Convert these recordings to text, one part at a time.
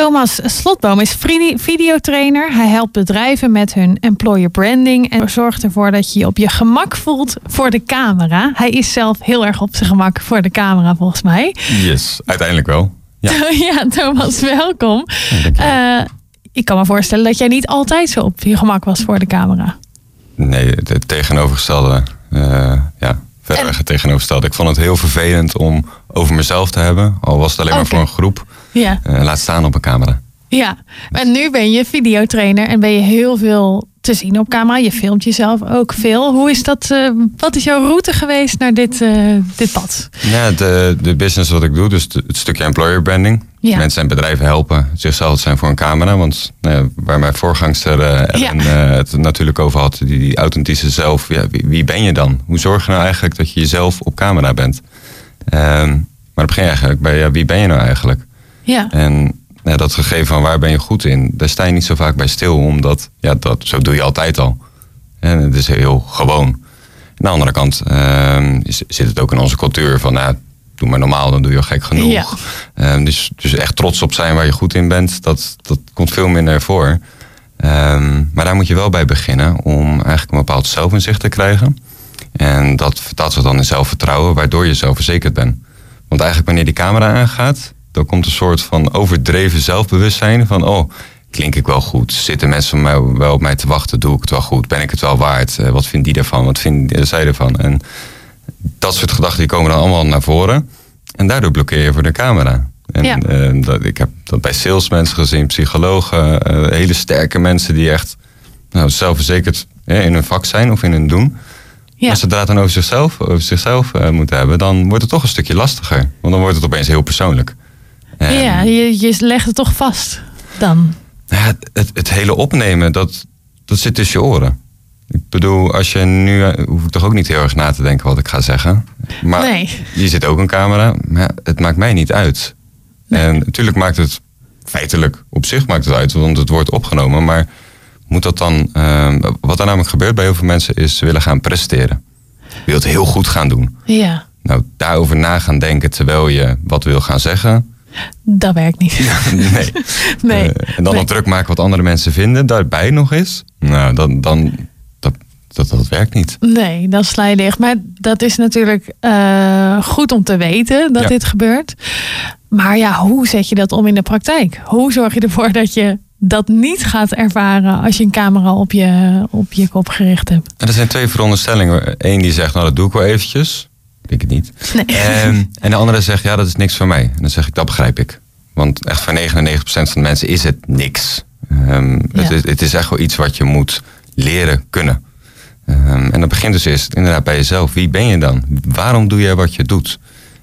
Thomas Slotboom is vide- videotrainer. Hij helpt bedrijven met hun employer branding en zorgt ervoor dat je je op je gemak voelt voor de camera. Hij is zelf heel erg op zijn gemak voor de camera, volgens mij. Yes, uiteindelijk wel. Ja. Ja, Thomas, welkom. Ja. Eh, ik kan me voorstellen dat jij niet altijd zo op je gemak was voor de camera. Nee, het, tegenovergestelde. eh, ja, verder En- tegenovergestelde. Ik vond het heel vervelend om over mezelf te hebben. Al was het alleen maar voor een groep. Ja, eh, laat staan op een camera. ja. En nu ben je videotrainer en ben je heel veel te zien op camera. Je filmt jezelf ook veel. Hoe is dat? eh, wat is jouw route geweest naar dit, eh, dit pad? Ja, de, de business wat ik doe, dus het stukje employer branding. Ja. Mensen en bedrijven helpen zichzelf te zijn voor een camera. Want nou ja, waar mijn voorgangster Ja. eh, het natuurlijk over had, die, die authentische zelf. Ja, wie, wie ben je dan? Hoe zorg je nou eigenlijk dat je jezelf op camera bent? Ehm, maar het begin eigenlijk bij ja, wie ben je nou eigenlijk? Ja, En ja, dat gegeven van waar ben je goed in, daar sta je niet zo vaak bij stil, omdat ja, dat, zo doe je altijd al. En het is heel gewoon. Aan de andere kant ehm, is- zit het ook in onze cultuur van, nou, doe maar normaal, dan doe je al gek genoeg. Ja. Ehm, dus, dus echt trots op zijn waar je goed in bent, dat, dat komt veel minder voor. Maar daar moet je wel bij beginnen om eigenlijk een bepaald zelfinzicht te krijgen. En dat vertaalt zich dan in zelfvertrouwen, waardoor je zelfverzekerd bent. Want eigenlijk wanneer die camera aangaat, dan komt een soort van overdreven zelfbewustzijn van, oh, klink ik wel goed? Zitten mensen van mij wel op mij te wachten? Doe ik het wel goed? Ben ik het wel waard? Eh, wat vindt die daarvan? Wat vinden zij ervan? En dat soort gedachten die komen dan allemaal naar voren. En daardoor blokkeer je voor de camera. En Ja. eh, dat, ik heb dat bij salesmensen gezien, psychologen, eh, hele sterke mensen die echt nou, zelfverzekerd eh, in hun vak zijn of in hun doen. Ja. Als ze het dan over zichzelf, over zichzelf eh, moeten hebben, dan wordt het toch een stukje lastiger. Want dan wordt het opeens heel persoonlijk. En, ja je, je legt het toch vast dan. ja, het, het, het hele opnemen, dat, dat zit tussen je oren. Ik bedoel, als je nu, eh, hoef ik toch ook niet heel erg na te denken wat ik ga zeggen. Maar Nee. hier zit ook een camera, maar het maakt mij niet uit. En natuurlijk maakt het, feitelijk op zich maakt het uit, want het wordt opgenomen. Maar moet dat dan, eh, wat er namelijk gebeurt bij heel veel mensen, is ze willen gaan presteren. Je wilt heel goed gaan doen. Ja, Nou, daarover na gaan denken terwijl je wat wil gaan zeggen. dat werkt niet. nee. Nee. Eh, en dan Nee. nog druk maken wat andere mensen vinden, daarbij nog eens. Nou, dan, dan dat, dat, dat werkt niet. Nee, dan sla je dicht. Maar dat is natuurlijk eh, goed om te weten dat Ja. dit gebeurt. Maar ja, hoe zet je dat om in de praktijk? Hoe zorg je ervoor dat je dat niet gaat ervaren als je een camera op je, op je kop gericht hebt? En er zijn twee veronderstellingen. Eén die zegt, nou dat doe ik wel eventjes. Ik denk het niet. Nee. Ehm, en de andere zegt, ja dat is niks voor mij. En dan zeg ik, dat begrijp ik. Want echt voor 99% van de mensen is het niks. Ehm, het, is, het is echt wel iets wat je moet leren kunnen. Ehm, en dat begint dus eerst inderdaad bij jezelf. Wie ben je dan? Waarom doe jij wat je doet?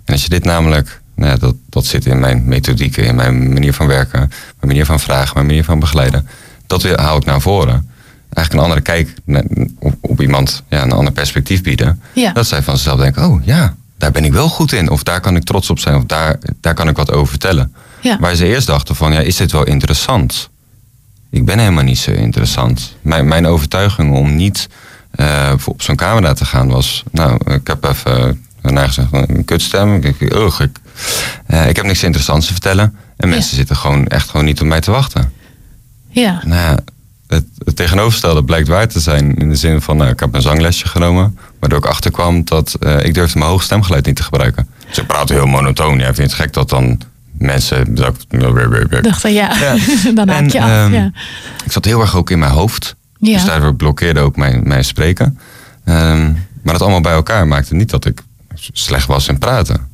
En als je dit namelijk, nou ja, dat, dat zit in mijn methodieken, in mijn manier van werken, mijn manier van vragen, mijn manier van begeleiden. Dat wil- hou ik naar voren. Eigenlijk een andere kijk op, op iemand, ja, een ander perspectief bieden. Ja. Dat zij van zichzelf denken, oh ja, daar ben ik wel goed in. Of daar kan ik trots op zijn. Of daar, daar kan ik wat over vertellen. Ja. Waar ze eerst dachten van, ja, is dit wel interessant? Ik ben helemaal niet zo interessant. Mijn, mijn overtuiging om niet eh, voor op zo'n camera te gaan was... Nou, ik heb even uh, gezegd, een kutstem. Ik, ik, ugh, ik, eh, ik heb niks interessants te vertellen. En mensen Ja. zitten gewoon echt gewoon niet op mij te wachten. Ja, Nou, ja, het, het tegenovergestelde blijkt waar te zijn. In de zin van, nou, ik heb een zanglesje genomen. Waardoor ik achterkwam dat eh, ik durfde mijn hoog stemgeluid niet te gebruiken. Dus ik praat heel monotoon. Ja, vind het gek dat dan mensen... Dat ik, dachten ja, Ja. dan haak En, je af. ehm, ja. ik zat heel erg ook in mijn hoofd. Ja. Dus daardoor blokkeerde ook mijn, mijn spreken. Ehm, maar dat allemaal bij elkaar maakte niet dat ik slecht was in praten.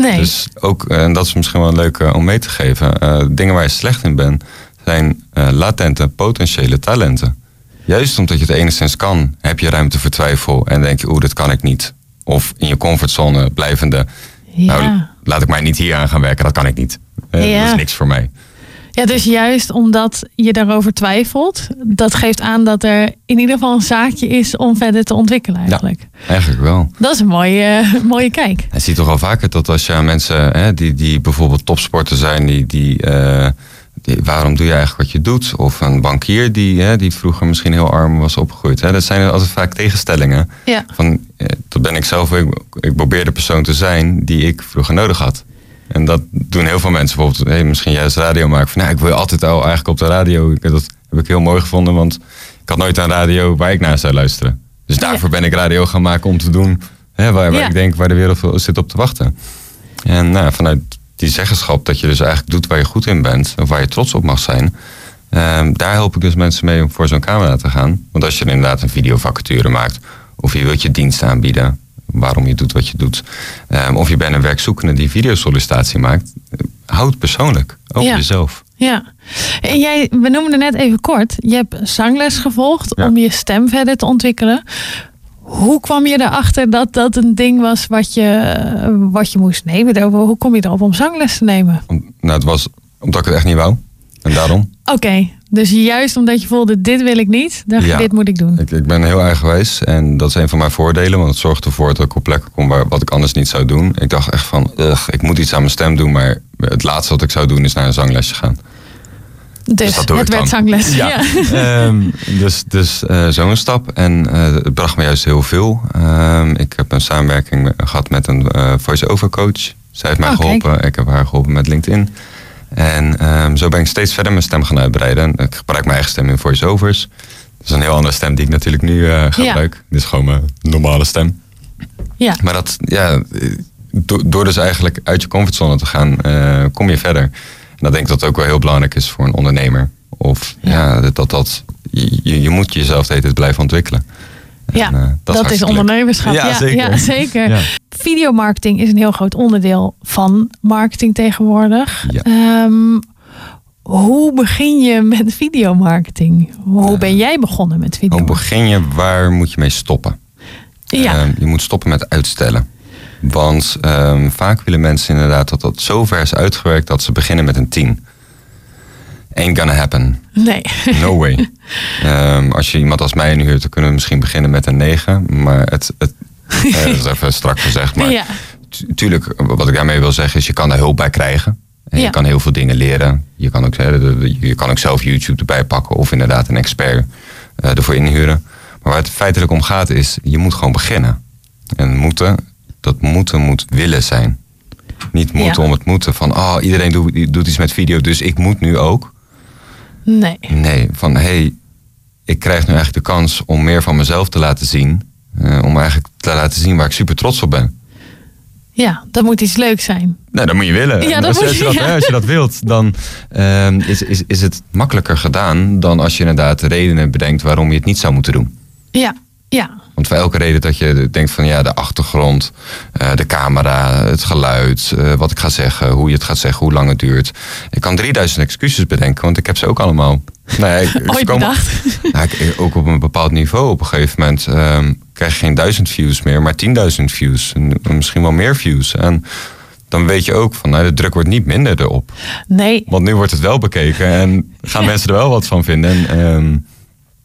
Nee, Dus ook, eh, en dat is misschien wel leuk eh, om mee te geven. eh, dingen waar je slecht in bent, zijn latente, potentiële talenten. Juist omdat je het enigszins kan, heb je ruimte voor twijfel. En denk je, oeh, dat kan ik niet. Of in je comfortzone blijvende, nou, laat ik mij niet hier aan gaan werken, dat kan ik niet. Ja. Dat is niks voor mij. Ja, dus juist omdat je daarover twijfelt, dat geeft aan dat er in ieder geval een zaakje is om verder te ontwikkelen eigenlijk. Eigenlijk wel. Dat is een mooie, mooie kijk. Je ziet toch al vaker dat als je aan mensen hè, die, die bijvoorbeeld topsporter zijn, die, die, eh, die- waarom doe je eigenlijk wat je doet? Of een bankier die, hè, die vroeger misschien heel arm was opgegroeid. Hè? Dat zijn altijd vaak tegenstellingen. Ja, Van, eh, dat ben ik zelf, ik, ik probeer de persoon te zijn die ik vroeger nodig had. En dat doen heel veel mensen. Bijvoorbeeld, hey, misschien juist radio maken. Van, nou, ik wil altijd al eigenlijk op de radio. Dat heb ik heel mooi gevonden, want ik had nooit een radio waar ik naar zou luisteren. Dus daarvoor ben ik radio gaan maken om te doen hè, waar, waar ik denk waar de wereld zit op te wachten. En nou, vanuit die zeggenschap dat je dus eigenlijk doet waar je goed in bent, of waar je trots op mag zijn. Ehm, daar help ik dus mensen mee om voor zo'n camera te gaan. Want als je inderdaad een videovacature maakt, of je wilt je dienst aanbieden, waarom je doet wat je doet. Um, of je bent een werkzoekende die videosollicitatie maakt. Houd persoonlijk over jezelf. Ja, en jij, we noemden net even kort, je hebt zangles gevolgd om je stem verder te ontwikkelen. Hoe kwam je erachter dat dat een ding was wat je, wat je moest nemen? Hoe kom je erop om zangles te nemen? nou, het was omdat ik het echt niet wou. En daarom. Oké, dus juist omdat je voelde, dit wil ik niet, dacht je, dit moet ik doen. Ik, ik, ben heel eigenwijs en dat is een van mijn voordelen, want het zorgt ervoor dat ik op plekken kom waar wat ik anders niet zou doen. Ik dacht echt van, ugh, ik moet iets aan mijn stem doen, maar het laatste wat ik zou doen is naar een zanglesje gaan. Dus, dus het werd zangles. Ja. Ehm, dus dus uh, zo'n stap. En uh, het bracht me juist heel veel. Um, ik heb een samenwerking gehad met een uh, voice-over coach. Zij heeft mij oh, geholpen. Ik heb haar geholpen met LinkedIn. En um, zo ben ik steeds verder mijn stem gaan uitbreiden. Ik gebruik mijn eigen stem in voice-overs. Dat is een heel andere stem die ik natuurlijk nu gebruik. Ja. Dit is gewoon mijn normale stem. Ja. Maar dat, ja, door dus eigenlijk uit je comfortzone te gaan, kom je verder dat denk ik dat ook wel heel belangrijk is voor een ondernemer. Of ja, dat, dat, je, je moet jezelf de hele blijven ontwikkelen. Ja, eh, dat, is ondernemerschap. Ja, zeker. Ja, zeker. Videomarketing is een heel groot onderdeel van marketing tegenwoordig. Um, hoe begin je met videomarketing? Hoe ben jij begonnen met video? Hoe begin je? Waar moet je mee stoppen? Ja. Uh, je moet stoppen met uitstellen. Want um, vaak willen mensen inderdaad dat dat zo ver is uitgewerkt dat ze beginnen met een 10. Ain't gonna happen. Nee. No way. um, als je iemand als mij inhuurt, dan kunnen we misschien beginnen met een 9. Maar het, het uh, dat is even strak gezegd. Maar ja. tuurlijk, wat ik daarmee wil zeggen is, je kan daar hulp bij krijgen. En ja. je kan heel veel dingen leren. Je kan, ook, je kan ook zelf YouTube erbij pakken of inderdaad een expert uh, ervoor inhuren. Maar waar het feitelijk om gaat is, je moet gewoon beginnen. En moeten dat moeten moet willen zijn. Niet moeten om het moeten van, oh, iedereen doet, doet iets met video, dus ik moet nu ook. Nee. Nee, van hé, hey, ik krijg nu eigenlijk de kans om meer van mezelf te laten zien. Uh, om eigenlijk te laten zien waar ik super trots op ben. Ja, dat moet iets leuks zijn. Nee, dat moet je willen. Ja, dat als, moet, als, je dat, als je dat wilt, dan uh, is, is, is het makkelijker gedaan dan als je inderdaad redenen bedenkt waarom je het niet zou moeten doen. Ja, ja. Want voor elke reden dat je denkt van ja, de achtergrond, uh, de camera, het geluid, uh, wat ik ga zeggen, hoe je het gaat zeggen, hoe lang het duurt. Ik kan 3000 excuses bedenken, want ik heb ze ook allemaal. Nou ja, ik, Ooit kom, nou, ik, ook op een bepaald niveau. Op een gegeven moment um, krijg je geen duizend views meer, maar 10.000 views. En misschien wel meer views. En dan weet je ook van nou, de druk wordt niet minder erop. Nee. Want nu wordt het wel bekeken en gaan mensen er wel wat van vinden. En, um,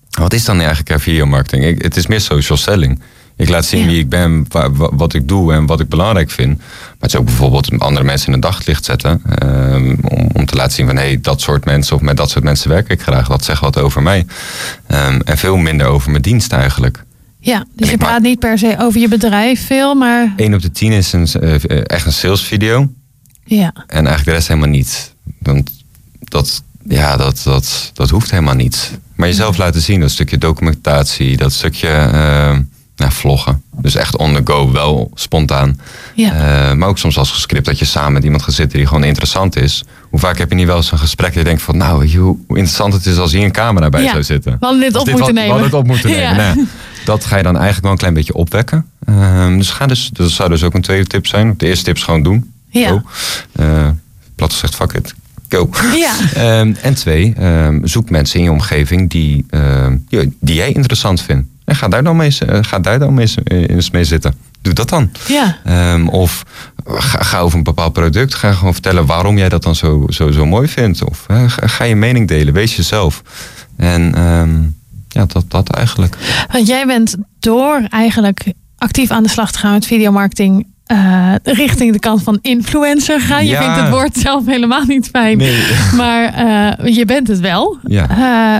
wat is dan eigenlijk videomarketing? Ik, het is meer social selling. Ik laat zien wie ik ben, wat ik doe en wat ik belangrijk vind. Maar het is ook bijvoorbeeld andere mensen in een daglicht zetten. Um, om, om, te laten zien van hé, hey, dat soort mensen of met dat soort mensen werk ik graag. Dat zegt wat over mij. Um, en veel minder over mijn dienst eigenlijk. Ja, dus je praat niet per se over je bedrijf veel, maar. 1 op de 10 is een, uh, echt een salesvideo. Ja. En eigenlijk de rest helemaal niet. Want dat, ja, dat, dat, dat hoeft helemaal niet. Maar jezelf laten zien, dat stukje documentatie, dat stukje uh, nou, vloggen. Dus echt on the go, wel spontaan. Ja. Uh, maar ook soms als gescript dat je samen met iemand gaat zitten die gewoon interessant is. Hoe vaak heb je niet wel eens een gesprek dat je denkt van... nou, hoe interessant het is als hier een camera bij zou zitten. We hadden dit op moeten nemen. We hadden het op moeten nemen. Nou, dat ga je dan eigenlijk wel een klein beetje opwekken. Uh, dus, ga dus dat zou dus ook een tweede tip zijn. De eerste tip is gewoon doen. Ja. Uh, plat gezegd, fuck it go. Ja. Um, en twee, um, zoek mensen in je omgeving die, die jij interessant vindt. En ga daar dan mee, uh, ga daar dan mee, uh, mee zitten. Doe dat dan. Ja. of ga, ga, over een bepaald product. Ga gewoon vertellen waarom jij dat dan zo, zo, zo mooi vindt. Of ga, ga, je mening delen. Wees jezelf. En ja, dat, dat eigenlijk. Want jij bent door eigenlijk actief aan de slag te gaan met videomarketing eh, richting de kant van influencer gaan. Je Ja. vindt het woord zelf helemaal niet fijn. Nee. Maar eh, je bent het wel. Ja.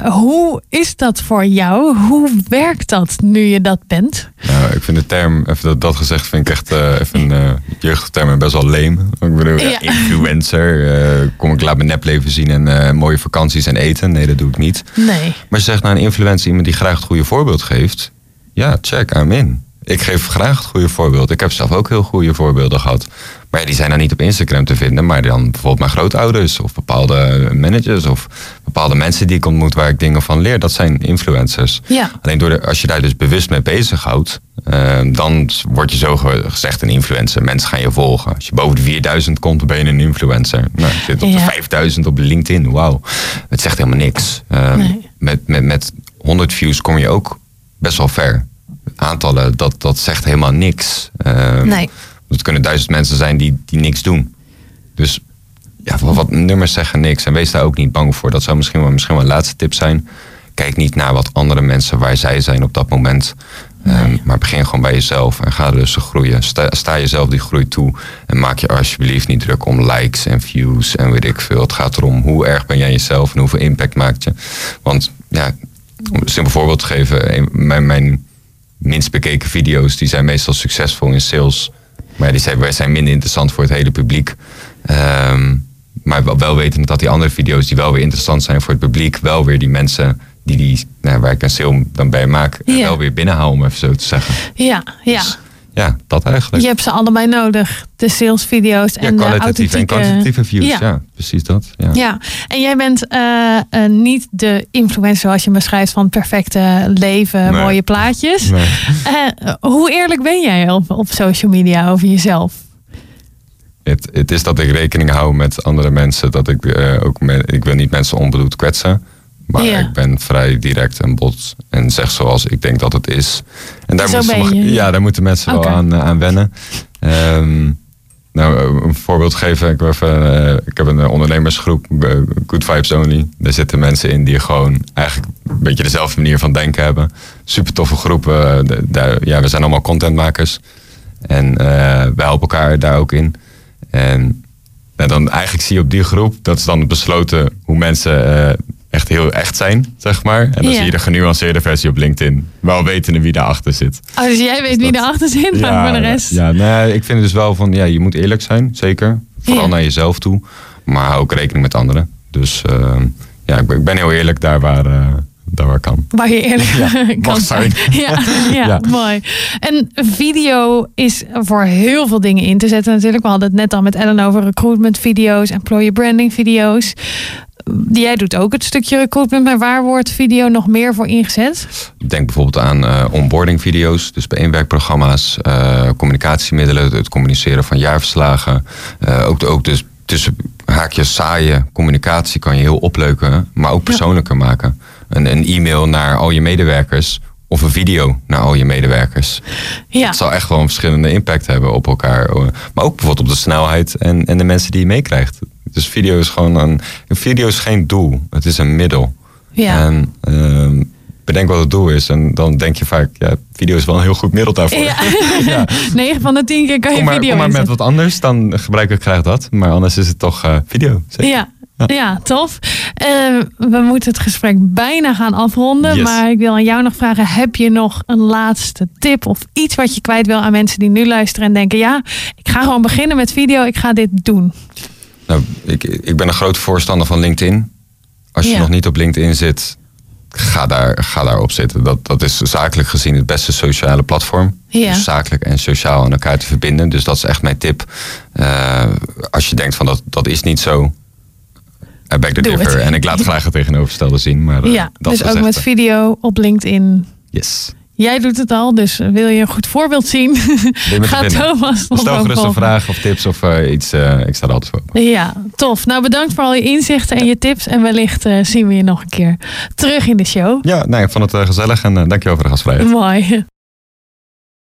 Eh, hoe is dat voor jou? Hoe werkt dat nu je dat bent? Nou, ik vind de term, even dat, dat gezegd, vind ik echt even een jeugdterm best wel leem. Ik bedoel, ja. Influencer, kom ik laat mijn nepleven zien en mooie vakanties en eten. Nee, dat doe ik niet. Nee. Maar je zegt nou een influencer, iemand die graag het goede voorbeeld geeft. Ja, check, I'm in. Ik geef graag het goede voorbeeld. Ik heb zelf ook heel goede voorbeelden gehad. Maar ja, die zijn dan niet op Instagram te vinden. Maar dan bijvoorbeeld mijn grootouders of bepaalde managers of bepaalde mensen die ik ontmoet waar ik dingen van leer. Dat zijn influencers. Ja. Alleen door de, als je daar dus bewust mee bezighoudt, uh, dan word je zo gezegd een influencer. Mensen gaan je volgen. Als je boven de 4000 komt, dan ben je een influencer. Nou, je zit op Ja. de 5000 op LinkedIn. Wauw. Het zegt helemaal niks. Nee. met, met, met 100 views kom je ook best wel ver. Aantallen, dat, dat zegt helemaal niks. Um, Nee. Het kunnen duizend mensen zijn die, die niks doen. Dus ja, wat, wat nummers zeggen niks. En wees daar ook niet bang voor. Dat zou misschien wel, misschien wel een laatste tip zijn. Kijk niet naar wat andere mensen waar zij zijn op dat moment. Um, maar begin gewoon bij jezelf en ga rustig groeien. Sta, sta jezelf die groei toe. En maak je alsjeblieft niet druk om likes en views en weet ik veel. Het gaat erom hoe erg ben jij jezelf en hoeveel impact maakt je. Want ja, om een simpel voorbeeld te geven. Mijn, mijn minst bekeken video's die zijn meestal succesvol in sales. Maar die zijn, wij zijn minder interessant voor het hele publiek. Ehm, maar wel, wel wetend dat die andere video's die wel weer interessant zijn voor het publiek, wel weer die mensen die, die nou, waar ik een sale dan bij maak, Ja. wel weer binnenhaal, om even zo te zeggen. Ja, ja. Dus ja, dat eigenlijk. Je hebt ze allebei nodig. De salesvideo's Ja, en de kwalitatieve en kwantitatieve views. Ja. Ja, precies dat. Ja. Ja, en jij bent eh, eh, niet de influencer zoals je beschrijft van perfecte leven, Nee. mooie plaatjes. Nee. Eh, hoe eerlijk ben jij op, op social media over jezelf? Het, het is dat ik rekening hou met andere mensen. Dat ik ook ik wil niet mensen onbedoeld kwetsen. Maar Ja. ik ben vrij direct en bot. En zeg zoals ik denk dat het is. En daar, moeten sommige- ja. daar moeten mensen wel aan, eh, aan wennen. Ehm, nou, een voorbeeld geven. Ik, even, eh, ik heb een eh, ondernemersgroep, Good Vibes Only. Daar zitten mensen in die gewoon eigenlijk een beetje dezelfde manier van denken hebben. Super toffe groepen. De- ja, we zijn allemaal contentmakers. En eh wij helpen elkaar daar ook in. En nou, dan eigenlijk zie je op die groep, dat is dan besloten hoe mensen echt heel echt zijn, zeg maar. En dan Ja. zie je de genuanceerde versie op LinkedIn. Wel wetende wie daarachter zit. Oh, dus jij weet wie dat- erachter zit, maar voor de rest... Ja, nee, ik vind dus wel van, ja, je moet eerlijk zijn, zeker. Vooral Ja. naar jezelf toe. Maar hou ook rekening met anderen. Dus eh, ja, ik ben, ik ben heel eerlijk daar waar, eh, daar waar kan. Waar je eerlijk Ja, kan zijn. zijn. Ja, ja, Ja. mooi. En video is voor heel veel dingen in te zetten natuurlijk. We hadden het net al met Ellen over recruitment video's, employer branding video's. Jij doet ook het stukje recruitment, maar waar wordt video nog meer voor ingezet? Denk bijvoorbeeld aan eh, onboarding video's, dus bijeenwerkprogramma's, eh, communicatiemiddelen, het, communiceren van jaarverslagen. Eh, ook, ook dus tussen haakjes saaie communicatie kan je heel opleuken, maar ook persoonlijker maken. Een, een e-mail naar al je medewerkers of een video naar al je medewerkers. Ja, Het zal echt wel een verschillende impact hebben op elkaar. Maar ook bijvoorbeeld op de snelheid en, en de mensen die je meekrijgt. Dus video is gewoon een. Video is geen doel, het is een middel. ja. En ehm, bedenk wat het doel is. En dan denk je vaak, ja, video is wel een heel goed middel daarvoor. Ja. Ja. 9 van de 10 keer kan je Kom maar, video kom maar met wat anders, dan gebruik ik graag dat. Maar anders is het toch eh, video. zeker. Ja. Ja. Ja, tof. Eh, we moeten het gesprek bijna gaan afronden. Yes. Maar ik wil aan jou nog vragen: heb je nog een laatste tip of iets wat je kwijt wil aan mensen die nu luisteren en denken: ja, ik ga gewoon beginnen met video, ik ga dit doen? Nou, ik, ik ben een groot voorstander van LinkedIn. Als je Ja. nog niet op LinkedIn zit, ga daar, ga daarop zitten. Dat, dat is zakelijk gezien het beste sociale platform. Ja. Dus zakelijk en sociaal aan elkaar te verbinden. Dus dat is echt mijn tip. Eh, als je denkt van dat, dat is niet zo. I beg the Doe differ. het. En ik laat graag het tegenovergestelde zien. Maar eh, ja, dat dus is ook met eh, video op LinkedIn. Yes. Jij doet het al, dus wil je een goed voorbeeld zien? Ga. Thomas nog Stel gerust een vraag of tips of eh, iets. eh, ik sta er altijd voor. Ja, tof. Nou, bedankt voor al je inzichten en je tips. En wellicht eh, zien we je nog een keer terug in de show. Ja, nee, ik vond het eh, gezellig en eh, dankjewel voor de gastvrijheid. Mooi.